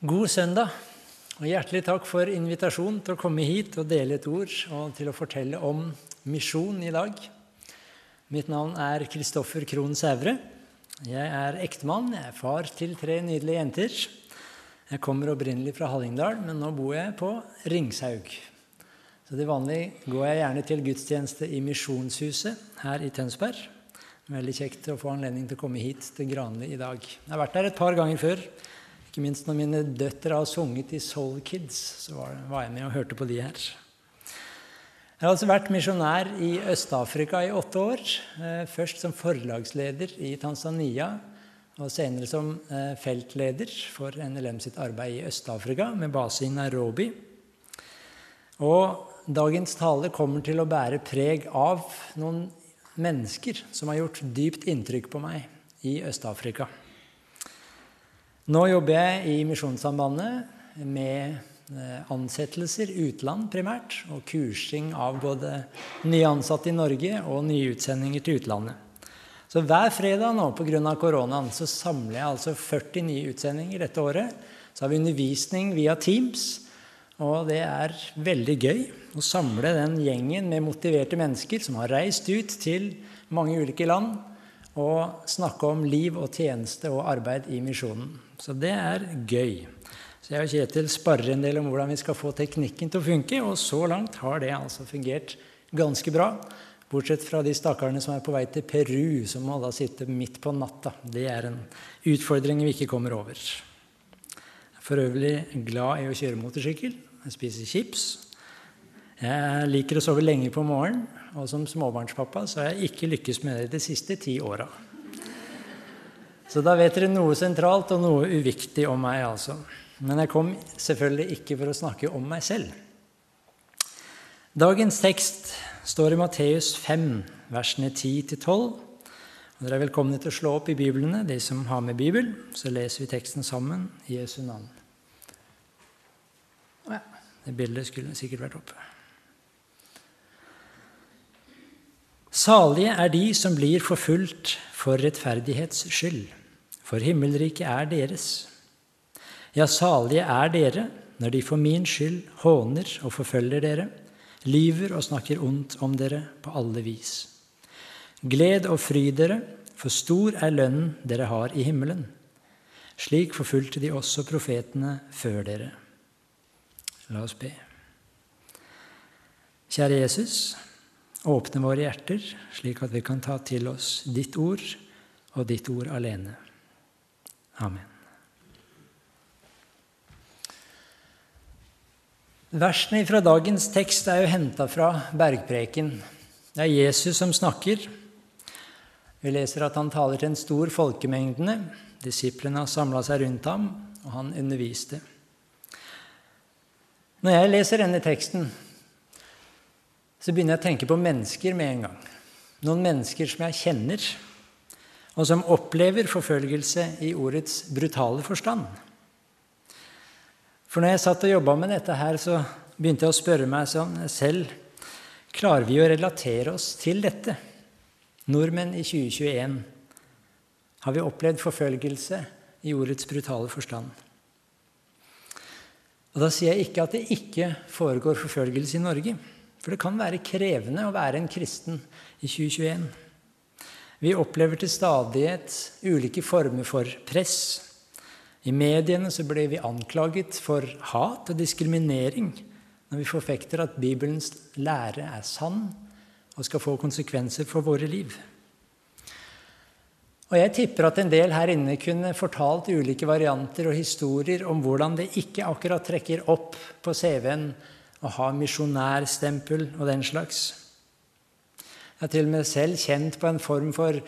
God søndag, og hjertelig takk for invitasjonen til å komme hit og dele et ord og til å fortelle om misjon i dag. Mitt navn er Kristoffer Krohn Sævre. Jeg er ektemann, jeg er far til tre nydelige jenter. Jeg kommer opprinnelig fra Hallingdal, men nå bor jeg på Ringshaug. Så til vanlig går jeg gjerne til gudstjeneste i Misjonshuset her i Tønsberg. Veldig kjekt å få anledning til å komme hit til Granli i dag. Jeg har vært der et par ganger før. Ikke minst når mine døtre har sunget i Soul Kids, så var jeg med og hørte på de her. Jeg har altså vært misjonær i Øst-Afrika i åtte år. Eh, først som forlagsleder i Tanzania, og senere som eh, feltleder for NLM sitt arbeid i Øst-Afrika, med base i Nairobi. Og dagens tale kommer til å bære preg av noen mennesker som har gjort dypt inntrykk på meg i Øst-Afrika. Nå jobber jeg i Misjonssambandet med eh, ansettelser utland primært, og kursing av både nye ansatte i Norge og nye utsendinger til utlandet. Så hver fredag nå pga. koronaen så samler jeg altså 40 nye utsendinger dette året. Så har vi undervisning via Teams, og det er veldig gøy å samle den gjengen med motiverte mennesker som har reist ut til mange ulike land og snakke om liv og tjeneste og arbeid i misjonen. Så det er gøy. Så jeg og Kjetil sparrer en del om hvordan vi skal få teknikken til å funke, og så langt har det altså fungert ganske bra. Bortsett fra de stakkarene som er på vei til Peru, som må da sitte midt på natta. Det er en utfordring vi ikke kommer over. Jeg er for øvrig glad i å kjøre motorsykkel. Jeg spiser chips. Jeg liker å sove lenge på morgenen, og som småbarnspappa så har jeg ikke lykkes med det de siste ti åra. Så da vet dere noe sentralt og noe uviktig om meg, altså. Men jeg kom selvfølgelig ikke for å snakke om meg selv. Dagens tekst står i Matteus 5, versene 10-12. Dere er velkomne til å slå opp i biblene, de som har med bibel. Så leser vi teksten sammen i Jesu navn. Ja, det bildet skulle sikkert vært oppe. Salige er de som blir forfulgt for rettferdighets skyld for himmelriket er deres. Ja, salige er dere når de for min skyld håner og forfølger dere, lyver og snakker ondt om dere på alle vis. Gled og fry dere, for stor er lønnen dere har i himmelen. Slik forfulgte de også profetene før dere. La oss be. Kjære Jesus, åpne våre hjerter, slik at vi kan ta til oss ditt ord og ditt ord alene. Amen. Versene fra dagens tekst er jo henta fra bergpreken. Det er Jesus som snakker. Vi leser at han taler til en stor folkemengdene. Disiplene har samla seg rundt ham, og han underviste. Når jeg leser denne teksten, så begynner jeg å tenke på mennesker med en gang. Noen mennesker som jeg kjenner og som opplever forfølgelse i ordets brutale forstand. For når jeg satt og jobba med dette her, så begynte jeg å spørre meg sånn selv Klarer vi å relatere oss til dette? Nordmenn i 2021. Har vi opplevd forfølgelse i ordets brutale forstand? Og Da sier jeg ikke at det ikke foregår forfølgelse i Norge. For det kan være krevende å være en kristen i 2021. Vi opplever til stadighet ulike former for press. I mediene så blir vi anklaget for hat og diskriminering når vi forfekter at Bibelens lære er sann og skal få konsekvenser for våre liv. Og Jeg tipper at en del her inne kunne fortalt ulike varianter og historier om hvordan det ikke akkurat trekker opp på CV-en å ha misjonærstempel og den slags. Jeg har til og med selv kjent på en form for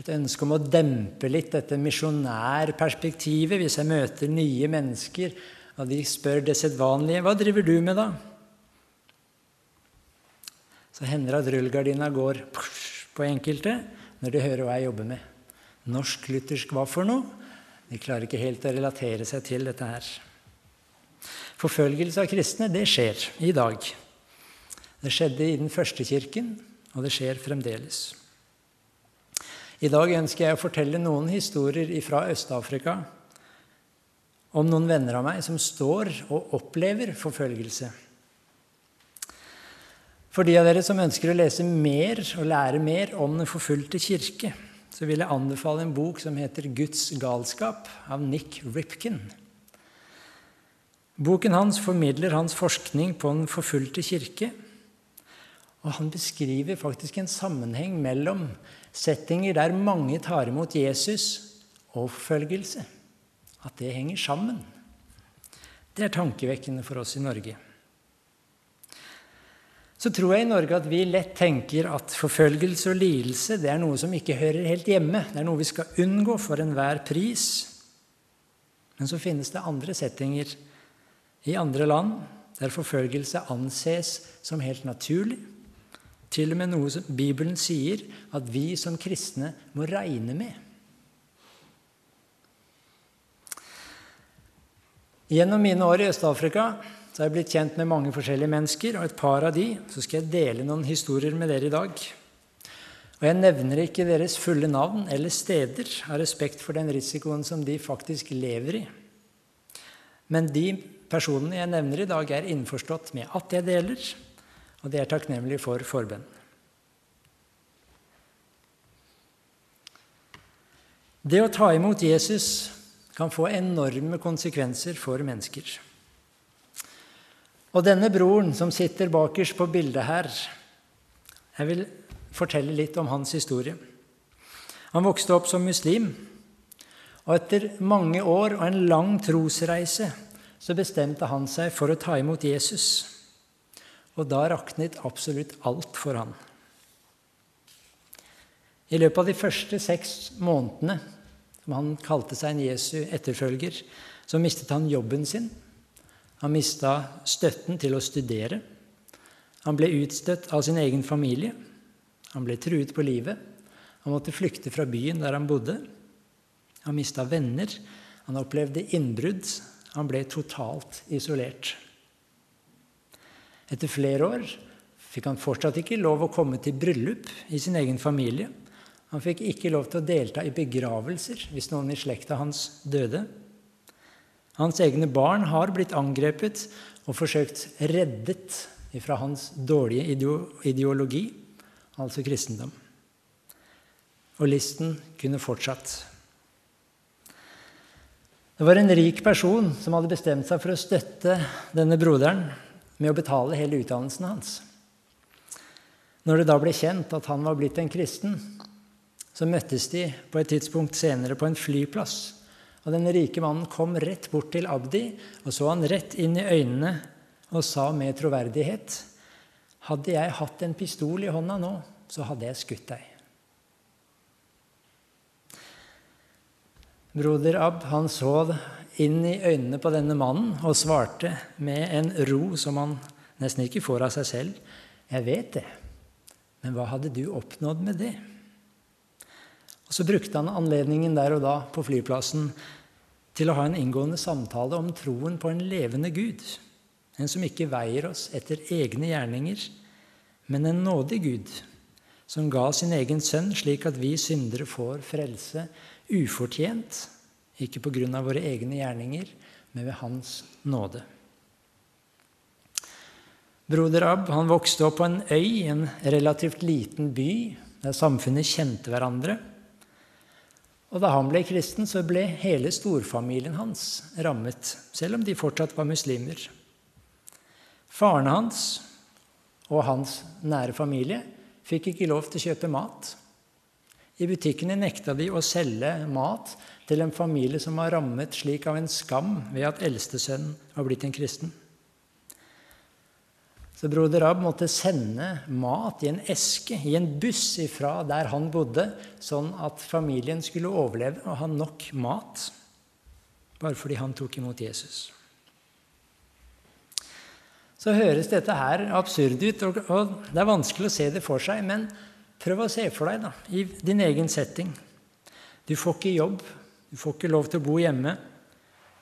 et ønske om å dempe litt dette misjonærperspektivet hvis jeg møter nye mennesker, og de spør det sedvanlige 'Hva driver du med, da?' Så hender det at rullegardina går på enkelte når de hører hva jeg jobber med. Norsk-luthersk hva for noe? De klarer ikke helt å relatere seg til dette her. Forfølgelse av kristne, det skjer i dag. Det skjedde i den første kirken. Og det skjer fremdeles. I dag ønsker jeg å fortelle noen historier fra Øst-Afrika om noen venner av meg som står og opplever forfølgelse. For de av dere som ønsker å lese mer og lære mer om Den forfulgte kirke, så vil jeg anbefale en bok som heter 'Guds galskap' av Nick Ripkin. Boken hans formidler hans forskning på Den forfulgte kirke. Og han beskriver faktisk en sammenheng mellom settinger der mange tar imot Jesus, og forfølgelse. At det henger sammen. Det er tankevekkende for oss i Norge så tror jeg i Norge at vi lett tenker at forfølgelse og lidelse det er noe som ikke hører helt hjemme. Det er noe vi skal unngå for enhver pris. Men så finnes det andre settinger i andre land der forfølgelse anses som helt naturlig. Til og med noe som Bibelen sier at vi som kristne må regne med. Gjennom mine år i Øst-Afrika har jeg blitt kjent med mange forskjellige mennesker, og et par av de så skal jeg dele noen historier med dere i dag. Og jeg nevner ikke deres fulle navn eller steder av respekt for den risikoen som de faktisk lever i. Men de personene jeg nevner i dag, er innforstått med at jeg deler, og de er takknemlige for forbønn. Det å ta imot Jesus kan få enorme konsekvenser for mennesker. Og denne broren som sitter bakerst på bildet her Jeg vil fortelle litt om hans historie. Han vokste opp som muslim, og etter mange år og en lang trosreise så bestemte han seg for å ta imot Jesus. Og da raknet absolutt alt for han. I løpet av de første seks månedene som han kalte seg en Jesu etterfølger, så mistet han jobben sin. Han mista støtten til å studere. Han ble utstøtt av sin egen familie. Han ble truet på livet. Han måtte flykte fra byen der han bodde. Han mista venner. Han opplevde innbrudd. Han ble totalt isolert. Etter flere år fikk han fortsatt ikke lov å komme til bryllup i sin egen familie. Han fikk ikke lov til å delta i begravelser hvis noen i slekta hans døde. Hans egne barn har blitt angrepet og forsøkt reddet fra hans dårlige ideologi, altså kristendom. Og listen kunne fortsatt. Det var en rik person som hadde bestemt seg for å støtte denne broderen med å betale hele utdannelsen hans. Når det da ble kjent at han var blitt en kristen, så møttes de på et tidspunkt senere på en flyplass og den rike mannen kom rett bort til Abdi og så han rett inn i øynene og sa med troverdighet Hadde jeg hatt en pistol i hånda nå, så hadde jeg skutt deg. Broder Ab han så inn i øynene på denne mannen og svarte med en ro som han nesten ikke får av seg selv. Jeg vet det, men hva hadde du oppnådd med det? Og Så brukte han anledningen der og da på flyplassen til å ha en inngående samtale om troen på en levende Gud. En som ikke veier oss etter egne gjerninger, men en nådig Gud, som ga sin egen sønn slik at vi syndere får frelse ufortjent, ikke på grunn av våre egne gjerninger, men ved Hans nåde. Broder Ab han vokste opp på en øy i en relativt liten by der samfunnet kjente hverandre. Og da han ble kristen, så ble hele storfamilien hans rammet, selv om de fortsatt var muslimer. Faren hans og hans nære familie fikk ikke lov til å kjøpe mat. I butikkene nekta de å selge mat til en familie som var rammet slik av en skam ved at eldstesønnen var blitt en kristen. Så broder Ab måtte sende mat i en eske, i en buss ifra der han bodde, sånn at familien skulle overleve og ha nok mat, bare fordi han tok imot Jesus. Så høres dette her absurd ut, og det er vanskelig å se det for seg. Men prøv å se for deg da, i din egen setting. Du får ikke jobb, du får ikke lov til å bo hjemme.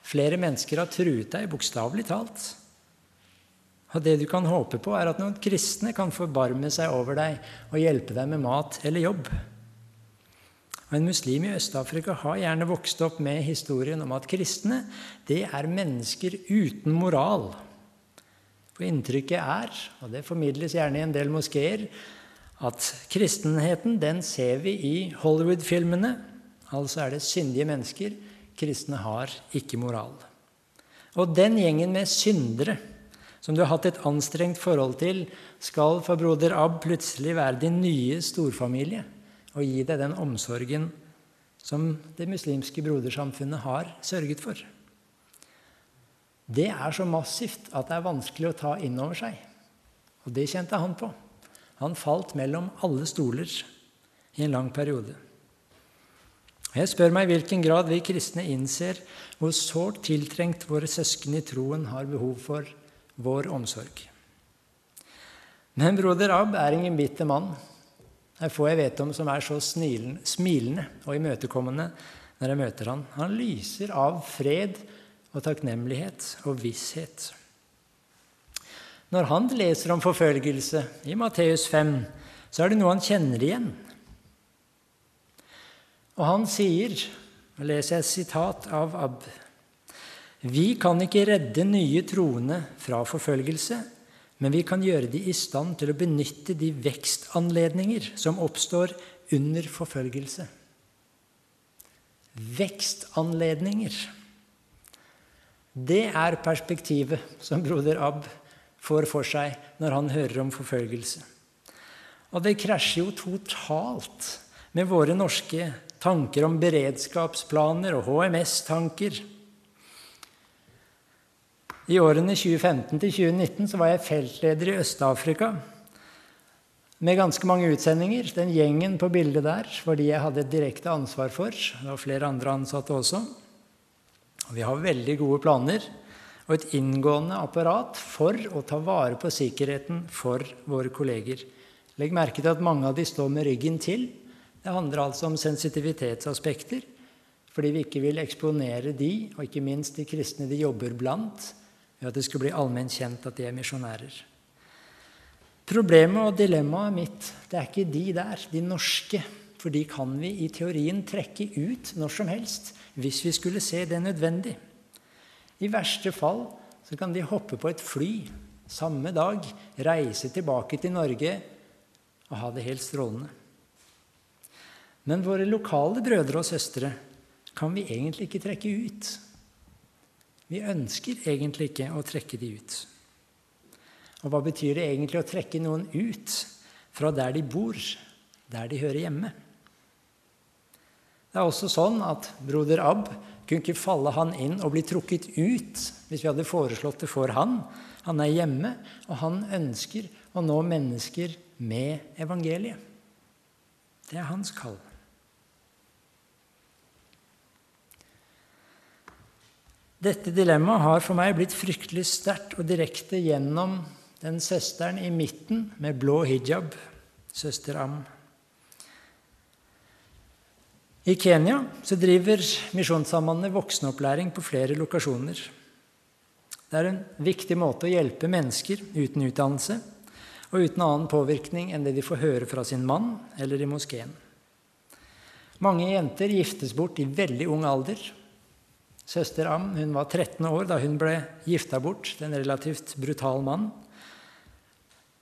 Flere mennesker har truet deg, bokstavelig talt. Og det du kan håpe på, er at noen kristne kan forbarme seg over deg og hjelpe deg med mat eller jobb. Og En muslim i Øst-Afrika har gjerne vokst opp med historien om at kristne det er mennesker uten moral. For inntrykket er, og det formidles gjerne i en del moskeer, at kristenheten den ser vi i Hollywood-filmene. Altså er det syndige mennesker. Kristne har ikke moral. Og den gjengen med syndere som du har hatt et anstrengt forhold til, skal for broder Ab plutselig være din nye storfamilie og gi deg den omsorgen som det muslimske brodersamfunnet har sørget for. Det er så massivt at det er vanskelig å ta inn over seg. Og det kjente han på. Han falt mellom alle stoler i en lang periode. Jeg spør meg i hvilken grad vi kristne innser hvor sårt tiltrengt våre søsken i troen har behov for vår omsorg. Men broder Ab er ingen bitter mann. Det er få jeg vet om som er så smilende og imøtekommende når jeg møter han. Han lyser av fred og takknemlighet og visshet. Når han leser om forfølgelse i Matteus 5, så er det noe han kjenner igjen. Og han sier, og leser jeg et sitat av Ab Vi kan ikke redde nye troende fra forfølgelse, men vi kan gjøre de i stand til å benytte de vekstanledninger som oppstår under forfølgelse. Vekstanledninger. Det er perspektivet som broder Ab får for seg når han hører om forfølgelse. Og det krasjer jo totalt med våre norske tanker om beredskapsplaner og HMS-tanker. I årene 2015-2019 var jeg feltleder i Øst-Afrika med ganske mange utsendinger. Den gjengen på bildet der var de jeg hadde et direkte ansvar for. Det var flere andre ansatte også. Og vi har veldig gode planer og et inngående apparat for å ta vare på sikkerheten for våre kolleger. Legg merke til at mange av de står med ryggen til. Det handler altså om sensitivitetsaspekter, fordi vi ikke vil eksponere de, og ikke minst de kristne de jobber blant, ved at det skulle bli allment kjent at de er misjonærer. Problemet og dilemmaet mitt det er ikke de der, de norske. For de kan vi i teorien trekke ut når som helst hvis vi skulle se det nødvendig. I verste fall så kan de hoppe på et fly samme dag, reise tilbake til Norge og ha det helt strålende. Men våre lokale brødre og søstre kan vi egentlig ikke trekke ut. Vi ønsker egentlig ikke å trekke de ut. Og hva betyr det egentlig å trekke noen ut fra der de bor, der de hører hjemme? Det er også sånn at broder Ab kunne ikke falle han inn og bli trukket ut hvis vi hadde foreslått det for han. Han er hjemme, og han ønsker å nå mennesker med evangeliet. Det er hans kall. Dette dilemmaet har for meg blitt fryktelig sterkt og direkte gjennom den søsteren i midten med blå hijab, søster Am. I Kenya driver Misjonssambandet voksenopplæring på flere lokasjoner. Det er en viktig måte å hjelpe mennesker uten utdannelse og uten annen påvirkning enn det de får høre fra sin mann eller i moskeen. Mange jenter giftes bort i veldig ung alder Søster Am hun var 13 år da hun ble gifta bort til en relativt brutal mann.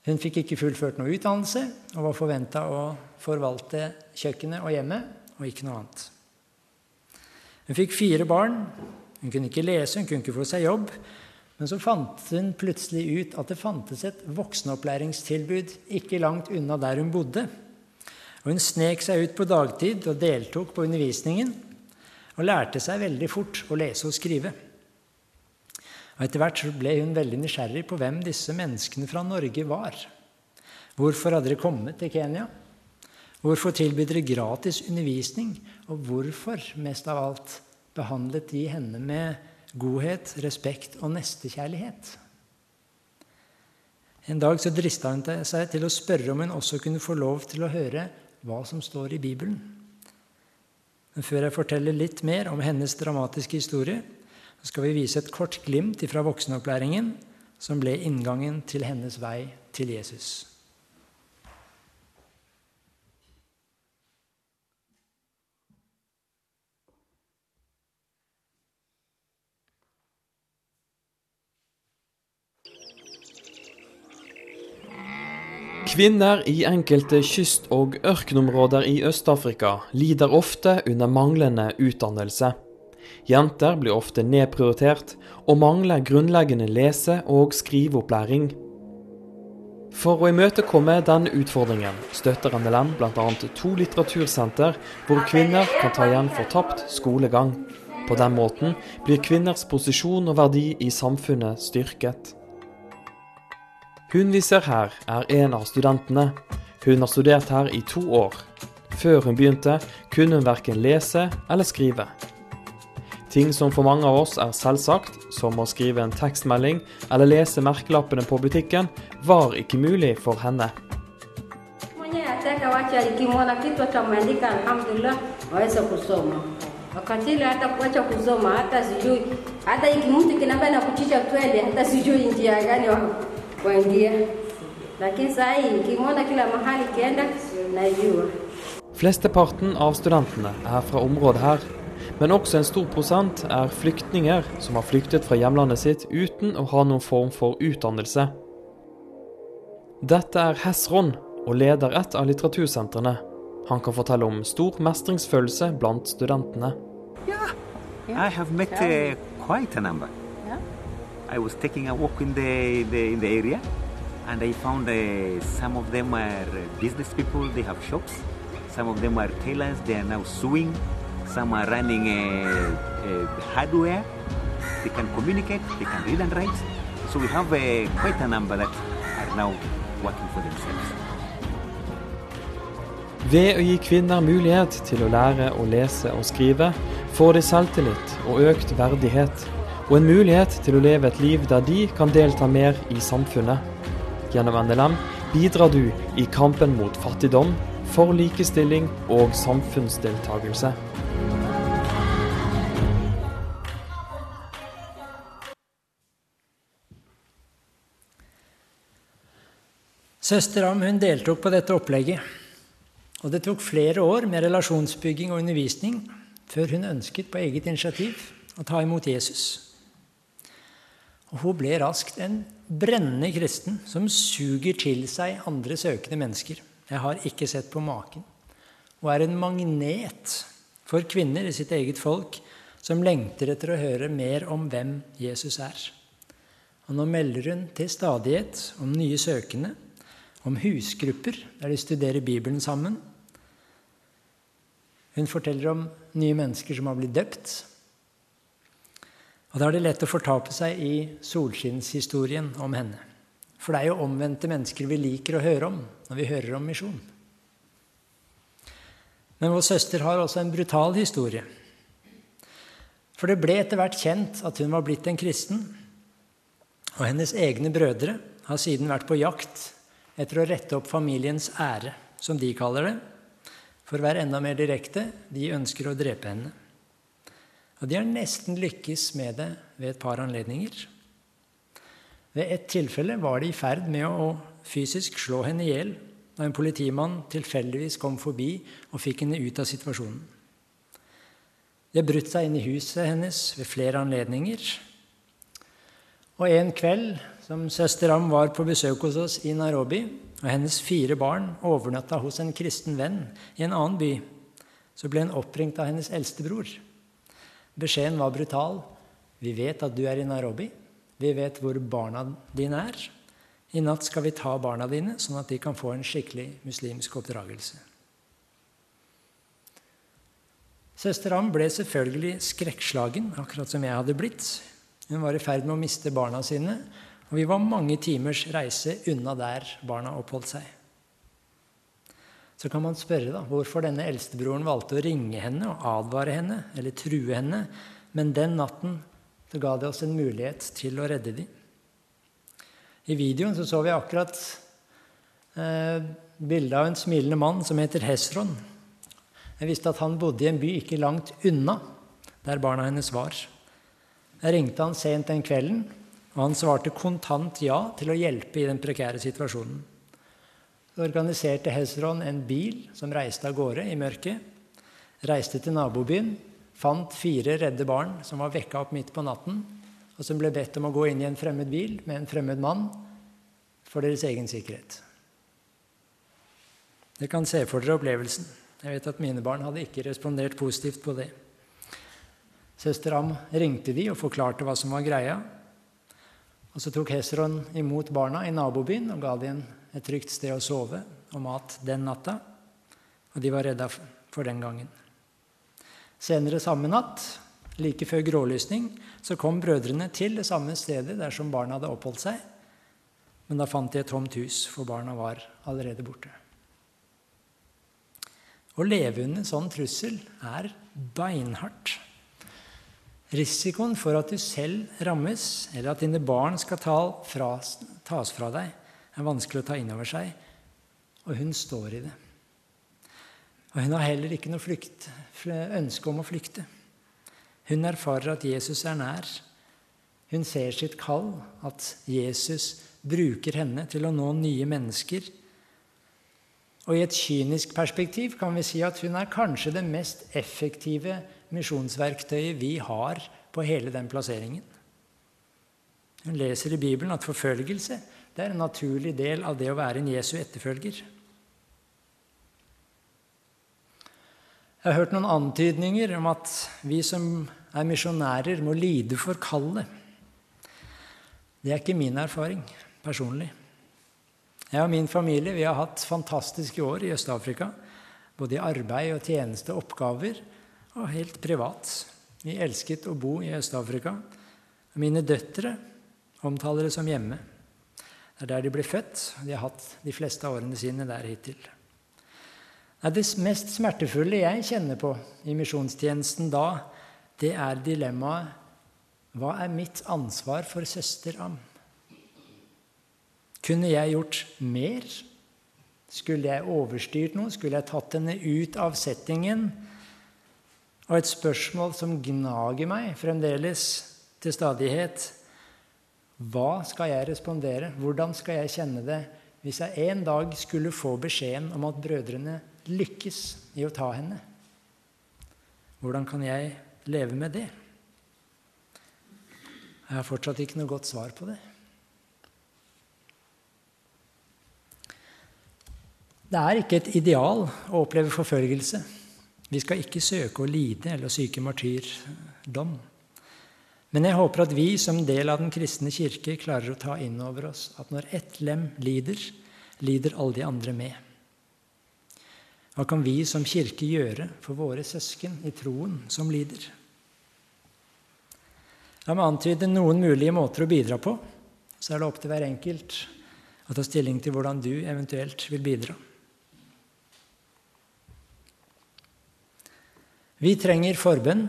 Hun fikk ikke fullført noe utdannelse og var forventa å forvalte kjøkkenet og hjemmet, og ikke noe annet. Hun fikk fire barn. Hun kunne ikke lese, hun kunne ikke få seg jobb. Men så fant hun plutselig ut at det fantes et voksenopplæringstilbud ikke langt unna der hun bodde. Og Hun snek seg ut på dagtid og deltok på undervisningen og lærte seg veldig fort å lese og skrive. Og Etter hvert ble hun veldig nysgjerrig på hvem disse menneskene fra Norge var. Hvorfor hadde de kommet til Kenya? Hvorfor tilbød de gratis undervisning? Og hvorfor, mest av alt, behandlet de henne med godhet, respekt og nestekjærlighet? En dag så drista hun seg til å spørre om hun også kunne få lov til å høre hva som står i Bibelen. Men før jeg forteller litt mer om hennes dramatiske historie, så skal vi vise et kort glimt fra voksenopplæringen som ble inngangen til hennes vei til Jesus. Kvinner i enkelte kyst- og ørkenområder i Øst-Afrika lider ofte under manglende utdannelse. Jenter blir ofte nedprioritert og mangler grunnleggende lese- og skriveopplæring. For å imøtekomme denne utfordringen støtter NLM bl.a. to litteratursenter hvor kvinner kan ta igjen for tapt skolegang. På den måten blir kvinners posisjon og verdi i samfunnet styrket. Hun vi ser her, er en av studentene. Hun har studert her i to år. Før hun begynte, kunne hun verken lese eller skrive. Ting som for mange av oss er selvsagt, som å skrive en tekstmelding eller lese merkelappene på butikken, var ikke mulig for henne. Kuingia, lakini saa hii nikimwona kila mahali kienda najua. Flesteparten av studentene er fra området her, men også en stor prosent er flyktninger som har flyktet fra hjemlandet sitt uten å ha noen form for utdannelse. Dette er Hesron og leder et av litteratursentrene. Han kan fortelle om stor mestringsfølelse blant studentene. Yeah, I have met uh, quite a number. I was taking a walk in the, the in the area, and I found uh, some of them are uh, business people. They have shops. Some of them are tailors. They are now sewing. Some are running uh, uh, hardware. They can communicate. They can read and write. So we have uh, quite a number that are now working for themselves. Ved å gi kvinner mulighet til å lære å lese og skrive, får de selvtillit og økt verdighet, og en mulighet til å leve et liv der de kan delta mer i samfunnet. Gjennom NLM bidrar du i kampen mot fattigdom, for likestilling og samfunnsdeltagelse. Søster Am hun deltok på dette opplegget. Og det tok flere år med relasjonsbygging og undervisning før hun ønsket på eget initiativ å ta imot Jesus. Og hun ble raskt en brennende kristen som suger til seg andre søkende mennesker. Jeg har ikke sett på maken. Hun er en magnet for kvinner i sitt eget folk som lengter etter å høre mer om hvem Jesus er. Og nå melder hun til stadighet om nye søkende, om husgrupper der de studerer Bibelen sammen. Hun forteller om nye mennesker som har blitt døpt. Og da er det lett å fortape seg i solskinnshistorien om henne. For det er jo omvendte mennesker vi liker å høre om når vi hører om misjon. Men vår søster har også en brutal historie. For det ble etter hvert kjent at hun var blitt en kristen. Og hennes egne brødre har siden vært på jakt etter å rette opp familiens ære, som de kaller det. For å være enda mer direkte de ønsker å drepe henne. Og de har nesten lykkes med det ved et par anledninger. Ved et tilfelle var de i ferd med å fysisk slå henne i hjel da en politimann tilfeldigvis kom forbi og fikk henne ut av situasjonen. De har brutt seg inn i huset hennes ved flere anledninger. Og en kveld som søster Am var på besøk hos oss i Nairobi, og hennes fire barn overnatta hos en kristen venn i en annen by, så ble hun oppringt av hennes eldste bror. Beskjeden var brutal. Vi vet at du er i Nairobi. Vi vet hvor barna dine er. I natt skal vi ta barna dine, sånn at de kan få en skikkelig muslimsk oppdragelse. Søster Am ble selvfølgelig skrekkslagen, akkurat som jeg hadde blitt. Hun var i ferd med å miste barna sine, og vi var mange timers reise unna der barna oppholdt seg. Så kan man spørre da, hvorfor denne eldstebroren valgte å ringe henne og advare henne, eller true henne, men den natten så ga det oss en mulighet til å redde dem. I videoen så, så vi akkurat eh, bildet av en smilende mann som heter Hesron. Jeg visste at han bodde i en by ikke langt unna der barna hennes var. Jeg ringte han sent den kvelden, og han svarte kontant ja til å hjelpe i den prekære situasjonen. Organiserte Hezron en bil som reiste av gårde i mørket. Reiste til nabobyen, fant fire redde barn som var vekka opp midt på natten, og som ble bedt om å gå inn i en fremmed bil med en fremmed mann for deres egen sikkerhet. Dere kan se for dere opplevelsen. Jeg vet at mine barn hadde ikke respondert positivt på det. Søster Am ringte de og forklarte hva som var greia. Og Så tok Hesron imot barna i nabobyen og ga dem et trygt sted å sove og mat den natta. Og de var redda for den gangen. Senere samme natt, like før grålysning, så kom brødrene til det samme stedet der som barna hadde oppholdt seg. Men da fant de et tomt hus, for barna var allerede borte. Å leve under sånn trussel er beinhardt. Risikoen for at du selv rammes, eller at dine barn skal fra, tas fra deg, er vanskelig å ta inn over seg, og hun står i det. Og hun har heller ikke noe flykt, ønske om å flykte. Hun erfarer at Jesus er nær. Hun ser sitt kall, at Jesus bruker henne til å nå nye mennesker. Og i et kynisk perspektiv kan vi si at hun er kanskje det mest effektive misjonsverktøyet vi har på hele den plasseringen. Hun leser i Bibelen at forfølgelse det er en naturlig del av det å være en Jesu etterfølger. Jeg har hørt noen antydninger om at vi som er misjonærer, må lide for kallet. Det er ikke min erfaring personlig. Jeg og min familie vi har hatt fantastiske år i Øst-Afrika. Både i arbeid og tjeneste, og oppgaver og helt privat. Vi elsket å bo i Øst-Afrika. Mine døtre omtaler det som hjemme. Det er der de ble født. De har hatt de fleste av årene sine der hittil. Det mest smertefulle jeg kjenner på i misjonstjenesten da, det er dilemmaet Hva er mitt ansvar for søster Am? Kunne jeg gjort mer? Skulle jeg overstyrt noe? Skulle jeg tatt henne ut av settingen? Og et spørsmål som gnager meg fremdeles til stadighet Hva skal jeg respondere? Hvordan skal jeg kjenne det hvis jeg en dag skulle få beskjeden om at brødrene lykkes i å ta henne? Hvordan kan jeg leve med det? Jeg har fortsatt ikke noe godt svar på det. Det er ikke et ideal å oppleve forfølgelse. Vi skal ikke søke å lide eller syke martyrdom. Men jeg håper at vi som del av den kristne kirke klarer å ta inn over oss at når ett lem lider, lider alle de andre med. Hva kan vi som kirke gjøre for våre søsken i troen som lider? La meg antyde noen mulige måter å bidra på. Så er det opp til hver enkelt å ta stilling til hvordan du eventuelt vil bidra. Vi trenger forbønn.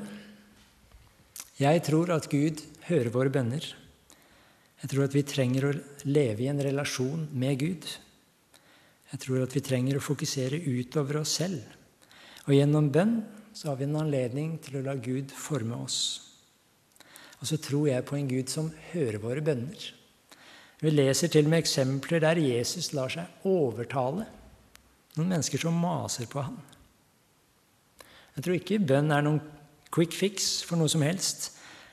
Jeg tror at Gud hører våre bønner. Jeg tror at vi trenger å leve i en relasjon med Gud. Jeg tror at vi trenger å fokusere utover oss selv. Og gjennom bønn så har vi en anledning til å la Gud forme oss. Og så tror jeg på en Gud som hører våre bønner. Vi leser til og med eksempler der Jesus lar seg overtale. Noen mennesker som maser på ham. Jeg tror ikke bønn er noen quick fix for noe som helst.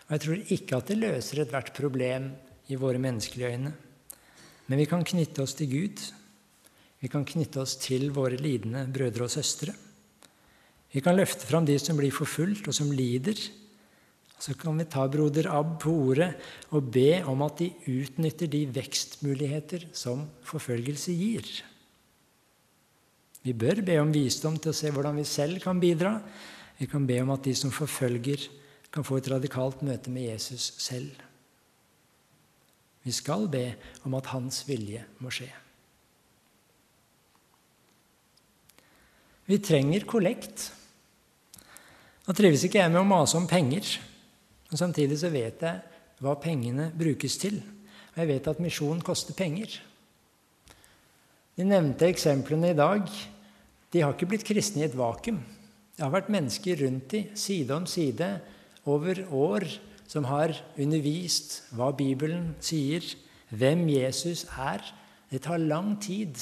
Og jeg tror ikke at det løser ethvert problem i våre menneskelige øyne. Men vi kan knytte oss til Gud. Vi kan knytte oss til våre lidende brødre og søstre. Vi kan løfte fram de som blir forfulgt, og som lider. Så kan vi ta broder Ab på ordet og be om at de utnytter de vekstmuligheter som forfølgelse gir. Vi bør be om visdom til å se hvordan vi selv kan bidra. Vi kan be om at de som forfølger, kan få et radikalt møte med Jesus selv. Vi skal be om at hans vilje må skje. Vi trenger kollekt. Nå trives ikke jeg med å mase om penger. Men samtidig så vet jeg hva pengene brukes til. Og jeg vet at misjon koster penger. De nevnte eksemplene i dag de har ikke blitt kristne i et vakuum. Det har vært mennesker rundt dem, side om side, over år, som har undervist hva Bibelen sier, hvem Jesus er. Det tar lang tid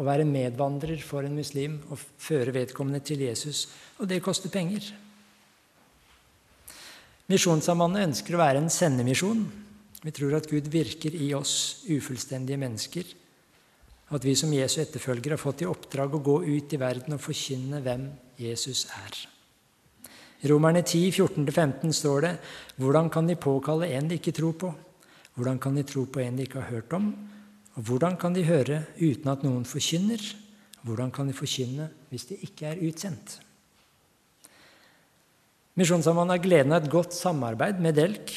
å være medvandrer for en muslim og føre vedkommende til Jesus, og det koster penger. Misjonssambandet ønsker å være en sendemisjon. Vi tror at Gud virker i oss ufullstendige mennesker. At vi som Jesu etterfølgere har fått i oppdrag å gå ut i verden og forkynne hvem Jesus er. I Romerne 10, 14-15 står det hvordan kan de påkalle en de ikke tror på? Hvordan kan de tro på en de ikke har hørt om? Og hvordan kan de høre uten at noen forkynner? Hvordan kan de forkynne hvis de ikke er utsendt? Misjonssambandet har gleden av et godt samarbeid med DELK.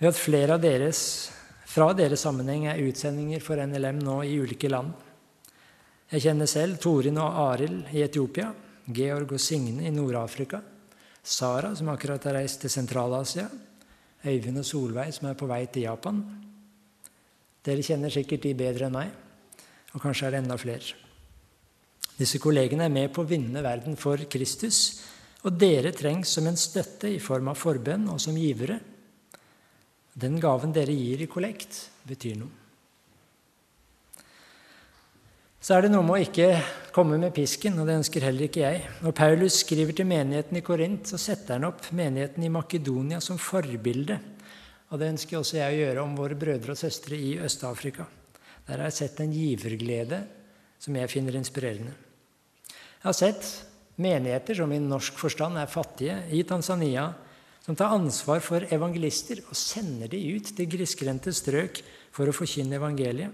Ved at flere av deres, fra deres sammenheng er utsendinger for NLM nå i ulike land. Jeg kjenner selv Torin og Arild i Etiopia, Georg og Signe i Nord-Afrika, Sara, som akkurat har reist til Sentral-Asia, Øyvind og Solveig, som er på vei til Japan. Dere kjenner sikkert de bedre enn meg, og kanskje er det enda flere. Disse kollegene er med på å vinne verden for Kristus og dere trengs som en støtte i form av forbønn og som givere. Den gaven dere gir i kollekt, betyr noe. Så er det noe med å ikke komme med pisken, og det ønsker heller ikke jeg. Når Paulus skriver til menigheten i Korint, så setter han opp menigheten i Makedonia som forbilde. Og det ønsker også jeg å gjøre om våre brødre og søstre i Øst-Afrika. Der har jeg sett en giverglede som jeg finner inspirerende. Jeg har sett menigheter som i norsk forstand er fattige, i Tanzania, som tar ansvar for evangelister og sender de ut til grisgrendte strøk for å forkynne evangeliet.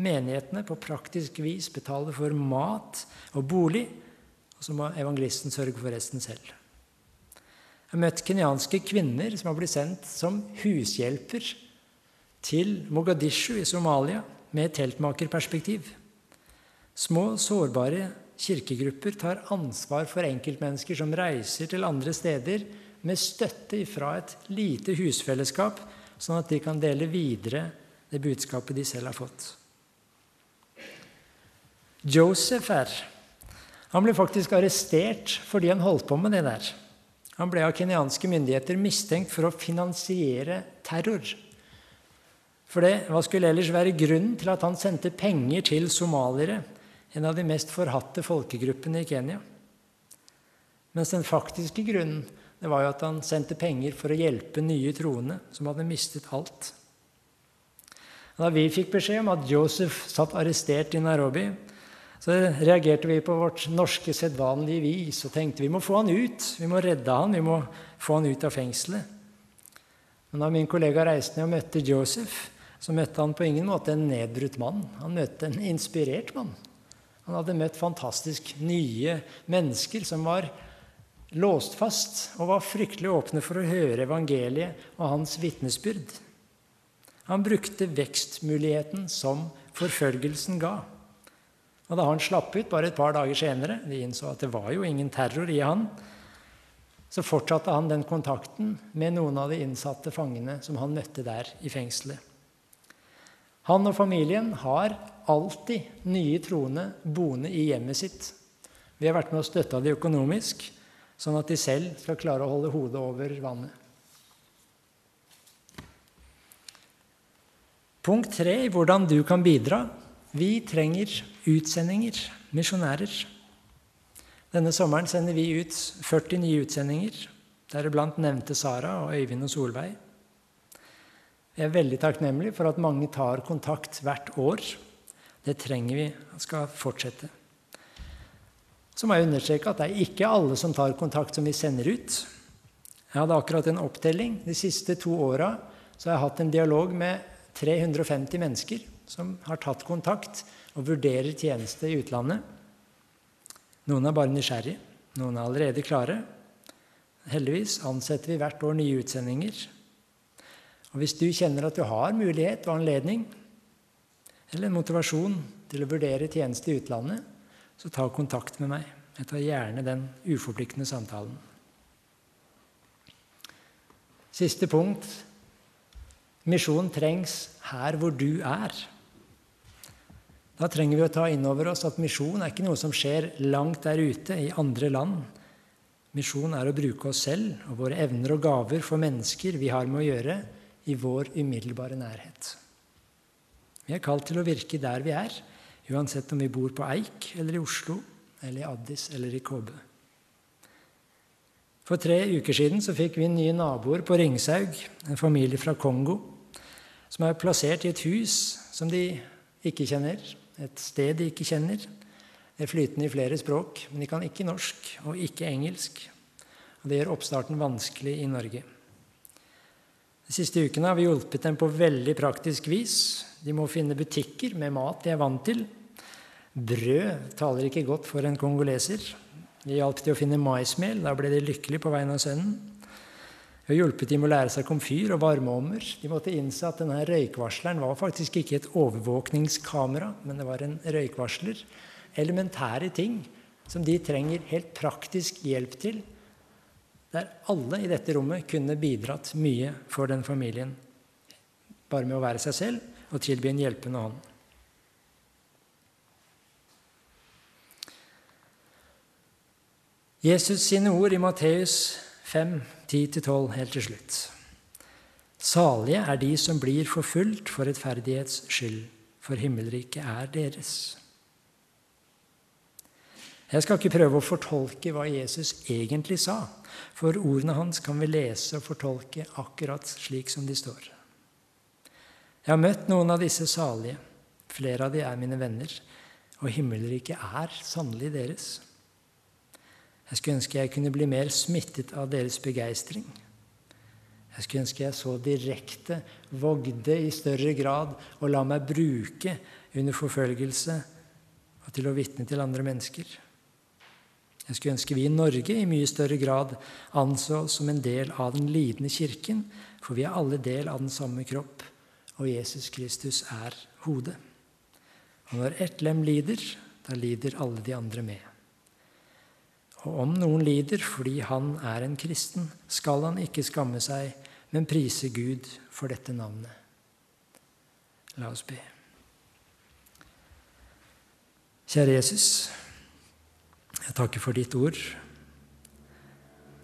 Menighetene på praktisk vis betaler for mat og bolig, og så må evangelisten sørge for resten selv. Jeg har møtt kenyanske kvinner som har blitt sendt som hushjelper til Mogadishu i Somalia med teltmakerperspektiv. Små, sårbare kirkegrupper tar ansvar for enkeltmennesker som reiser til andre steder med støtte fra et lite husfellesskap, sånn at de kan dele videre det budskapet de selv har fått. Joseph her, han ble faktisk arrestert fordi han holdt på med det der. Han ble av kenyanske myndigheter mistenkt for å finansiere terror. For det, hva skulle ellers være grunnen til at han sendte penger til somaliere en av de mest forhatte folkegruppene i Kenya. Mens den faktiske grunnen det var jo at han sendte penger for å hjelpe nye troende som hadde mistet alt. Da vi fikk beskjed om at Joseph satt arrestert i Nairobi, så reagerte vi på vårt norske sedvanlige vis og tenkte vi må få han ut. Vi må redde han, vi må få han ut av fengselet. Men da min kollega reiste ned og møtte Joseph, så møtte han på ingen måte en nedbrutt mann. Han møtte en inspirert mann. Han hadde møtt fantastisk nye mennesker som var låst fast og var fryktelig åpne for å høre evangeliet og hans vitnesbyrd. Han brukte vekstmuligheten som forfølgelsen ga. Og da han slapp ut bare et par dager senere, de innså at det var jo ingen terror i han, så fortsatte han den kontakten med noen av de innsatte fangene som han møtte der i fengselet. Han og familien har alltid nye troende boende i hjemmet sitt. Vi har vært med og støtta de økonomisk, sånn at de selv skal klare å holde hodet over vannet. Punkt tre i hvordan du kan bidra. Vi trenger utsendinger, misjonærer. Denne sommeren sender vi ut 40 nye utsendinger, deriblant nevnte Sara og Øyvind og Solveig. Jeg er veldig takknemlig for at mange tar kontakt hvert år det trenger vi skal fortsette. Så må jeg understreke at det er ikke alle som tar kontakt, som vi sender ut. Jeg hadde akkurat en opptelling. De siste to åra har jeg hatt en dialog med 350 mennesker som har tatt kontakt og vurderer tjeneste i utlandet. Noen er bare nysgjerrige, noen er allerede klare. Heldigvis ansetter vi hvert år nye utsendinger. Og Hvis du kjenner at du har mulighet og anledning, eller motivasjon til å vurdere tjeneste i utlandet, så ta kontakt med meg. Jeg tar gjerne den uforpliktende samtalen. Siste punkt misjon trengs her hvor du er. Da trenger vi å ta inn over oss at misjon er ikke noe som skjer langt der ute i andre land. Misjon er å bruke oss selv og våre evner og gaver for mennesker vi har med å gjøre, i vår umiddelbare nærhet. Vi er kalt til å virke der vi er, uansett om vi bor på Eik eller i Oslo eller i Addis eller i Kåbe. For tre uker siden så fikk vi nye naboer på Ringsaug, en familie fra Kongo, som er plassert i et hus som de ikke kjenner, et sted de ikke kjenner. Det er flytende i flere språk, men de kan ikke norsk og ikke engelsk. Og det gjør oppstarten vanskelig i Norge. De siste ukene har vi hjulpet dem på veldig praktisk vis. De må finne butikker med mat de er vant til. Brød taler ikke godt for en kongoleser. Det hjalp til å finne maismel. Da ble de lykkelige på vegne av sønnen. Vi har hjulpet dem å lære seg komfyr og varmeovner. De måtte innse at denne røykvarsleren var faktisk ikke et overvåkningskamera, men det var en røykvarsler. Elementære ting som de trenger helt praktisk hjelp til. Der alle i dette rommet kunne bidratt mye for den familien. Bare med å være seg selv og tilby en hjelpende hånd. Jesus sine ord i Matteus 5, 10-12 helt til slutt. Salige er de som blir forfulgt for rettferdighets skyld, for himmelriket er deres. Jeg skal ikke prøve å fortolke hva Jesus egentlig sa, for ordene hans kan vi lese og fortolke akkurat slik som de står. Jeg har møtt noen av disse salige. Flere av de er mine venner, og himmelriket er sannelig deres. Jeg skulle ønske jeg kunne bli mer smittet av deres begeistring. Jeg skulle ønske jeg så direkte vågde i større grad og la meg bruke under forfølgelse og til å vitne til andre mennesker. Jeg skulle ønske vi i Norge i mye større grad anså oss som en del av den lidende kirken, for vi er alle del av den samme kropp, og Jesus Kristus er hodet. Og når ett lem lider, da lider alle de andre med. Og om noen lider fordi han er en kristen, skal han ikke skamme seg, men prise Gud for dette navnet. La oss be. Kjære Jesus, jeg takker for ditt ord.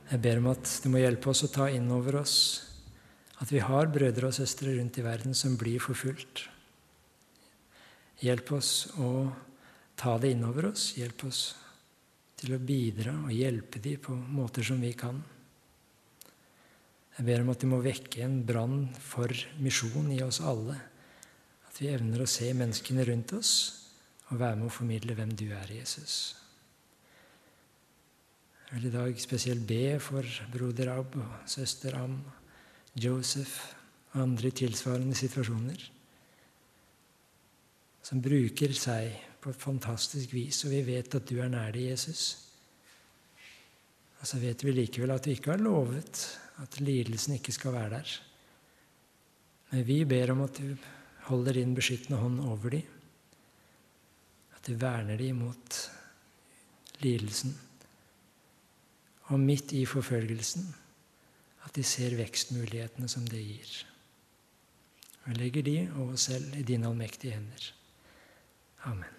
Jeg ber om at du må hjelpe oss å ta inn over oss at vi har brødre og søstre rundt i verden som blir forfulgt. Hjelp oss å ta det innover oss. Hjelp oss til å bidra og hjelpe dem på måter som vi kan. Jeg ber om at de må vekke en brann for misjon i oss alle. At vi evner å se menneskene rundt oss og være med å formidle hvem du er, Jesus. Jeg vil i dag spesielt be for broder Ab og søster Am, Joseph og andre tilsvarende situasjoner, som bruker seg på et fantastisk vis, og vi vet at du er nær deg, Jesus. Og så vet vi likevel at du ikke har lovet at lidelsen ikke skal være der. Men vi ber om at du holder din beskyttende hånd over dem. At du verner dem mot lidelsen. Og midt i forfølgelsen at de ser vekstmulighetene som det gir. Og legger de og oss selv i dine allmektige hender. Amen.